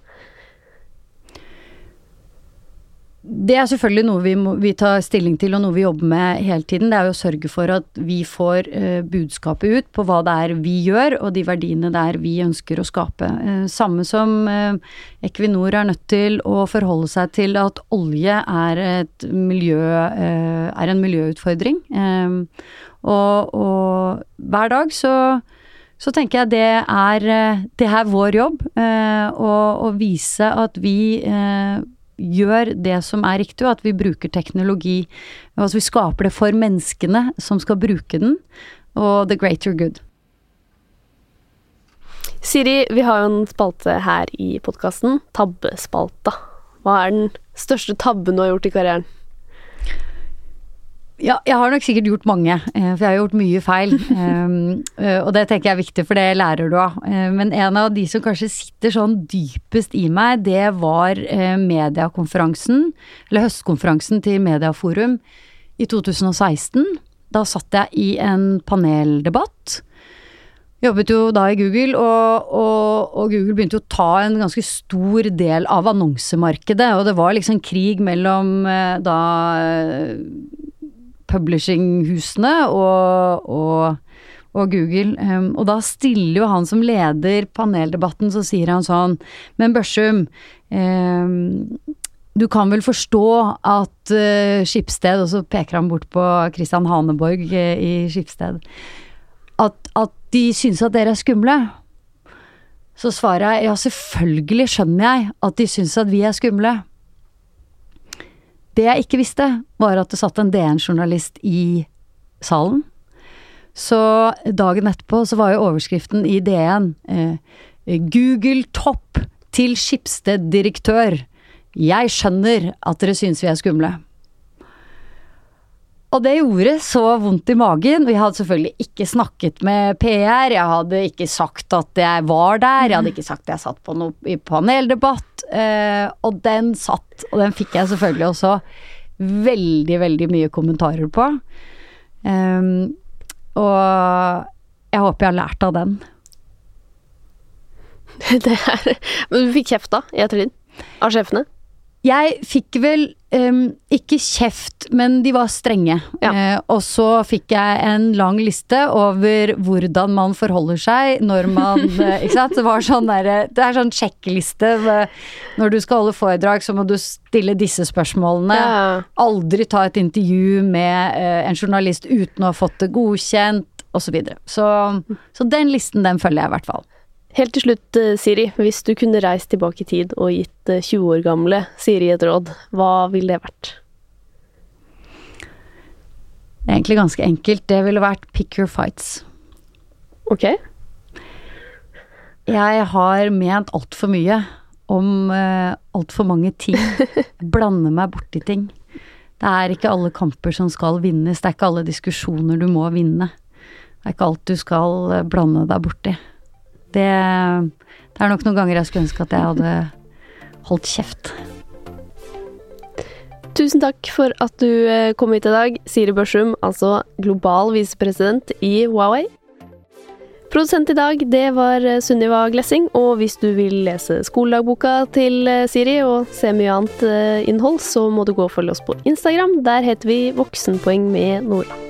det er selvfølgelig noe vi, må, vi, tar stilling til og noe vi jobber med hele tiden. Det er jo å sørge for at vi får uh, budskapet ut på hva det er vi gjør og de verdiene det er vi ønsker å skape. Uh, samme som uh, Equinor er nødt til å forholde seg til at olje er, miljø, er en miljøutfordring. Og, og, hver dag så så tenker jeg det er, det er vår jobb å vise at vi gjør det som er riktig, og at vi bruker teknologi. Altså vi skaper det for menneskene som skal bruke den, og the greater good. Siri, vi har jo en spalte her i podkasten, Tabbespalta. Hva er den største tabben du har gjort i karrieren? Ja, jeg har nok sikkert gjort mange, eh, for jeg har gjort mye feil. Um, og det tenker jeg er viktig, for det lærer du av. Eh, men en av de som kanskje sitter sånn dypest i meg, det var mediekonferansen, eller høstkonferansen til Mediaforum i 2016. Da satt jeg i en paneldebatt. Jobbet jo da i Google, og, og, og, Google begynte å ta en ganske stor del av annonsemarkedet. Og det var liksom krig mellom da publishinghusene og, og, og Google. Og da stiller jo han som leder paneldebatten, så sier han sånn Men Børsum, um, du kan vel forstå at uh, Skipsted, og så peker han bort på Christian Haneborg uh, i Skipsted, at, at de syns at dere er skumle. Så svarer jeg ja, selvfølgelig skjønner jeg at de syns at vi er skumle. Det jeg ikke visste, var at det satt en DN-journalist i salen. Så dagen etterpå så var jo overskriften i DN eh, Google topp til Skipsted-direktør. Jeg skjønner at dere synes vi er skumle. Og det gjorde så vondt i magen. Og jeg hadde selvfølgelig ikke snakket med PR, jeg hadde ikke sagt at jeg var der, jeg hadde ikke sagt at jeg satt på noe i paneldebatt. Eh, og den satt, og den fikk jeg selvfølgelig også veldig, veldig mye kommentarer på. Um, og jeg håper jeg har lært av den. Det er Men du fikk kjeft da, i ettertid? Av sjefene? Jeg fikk vel um, ikke kjeft, men de var strenge. Ja. Uh, og så fikk jeg en lang liste over hvordan man forholder seg når man uh, Ikke sant. Det var sånn derre Det er sånn sjekkliste. Når du skal holde foredrag, så må du stille disse spørsmålene. Ja. Aldri ta et intervju med uh, en journalist uten å ha fått det godkjent, osv. Så, videre. så Så den listen, den følger jeg i hvert fall. Helt til slutt, eh, Siri. Hvis du kunne reist tilbake i tid og gitt 20 eh, år gamle Siri et råd, hva ville det vært? Det er egentlig ganske enkelt. Det ville vært pick your fights. Ok. Jeg har ment altfor mye om uh, altfor mange ting. Blande meg borti ting. Det er ikke alle kamper som skal vinnes. Det er ikke alle diskusjoner du må vinne. Det er ikke alt du skal blande deg borti. Det, det er nok noen ganger jeg skulle ønske at jeg hadde holdt kjeft. Tusen takk for at du eh, kom hit i dag, Siri Børsum, altså global visepresident i Huawei. Produsent i dag, det var eh, Sunniva Glessing, og hvis du vil lese skoledagboka til eh, Siri og se mye annet innhold, så må du gå og følge oss på Instagram. Der heter vi Voksenpoeng med Nora.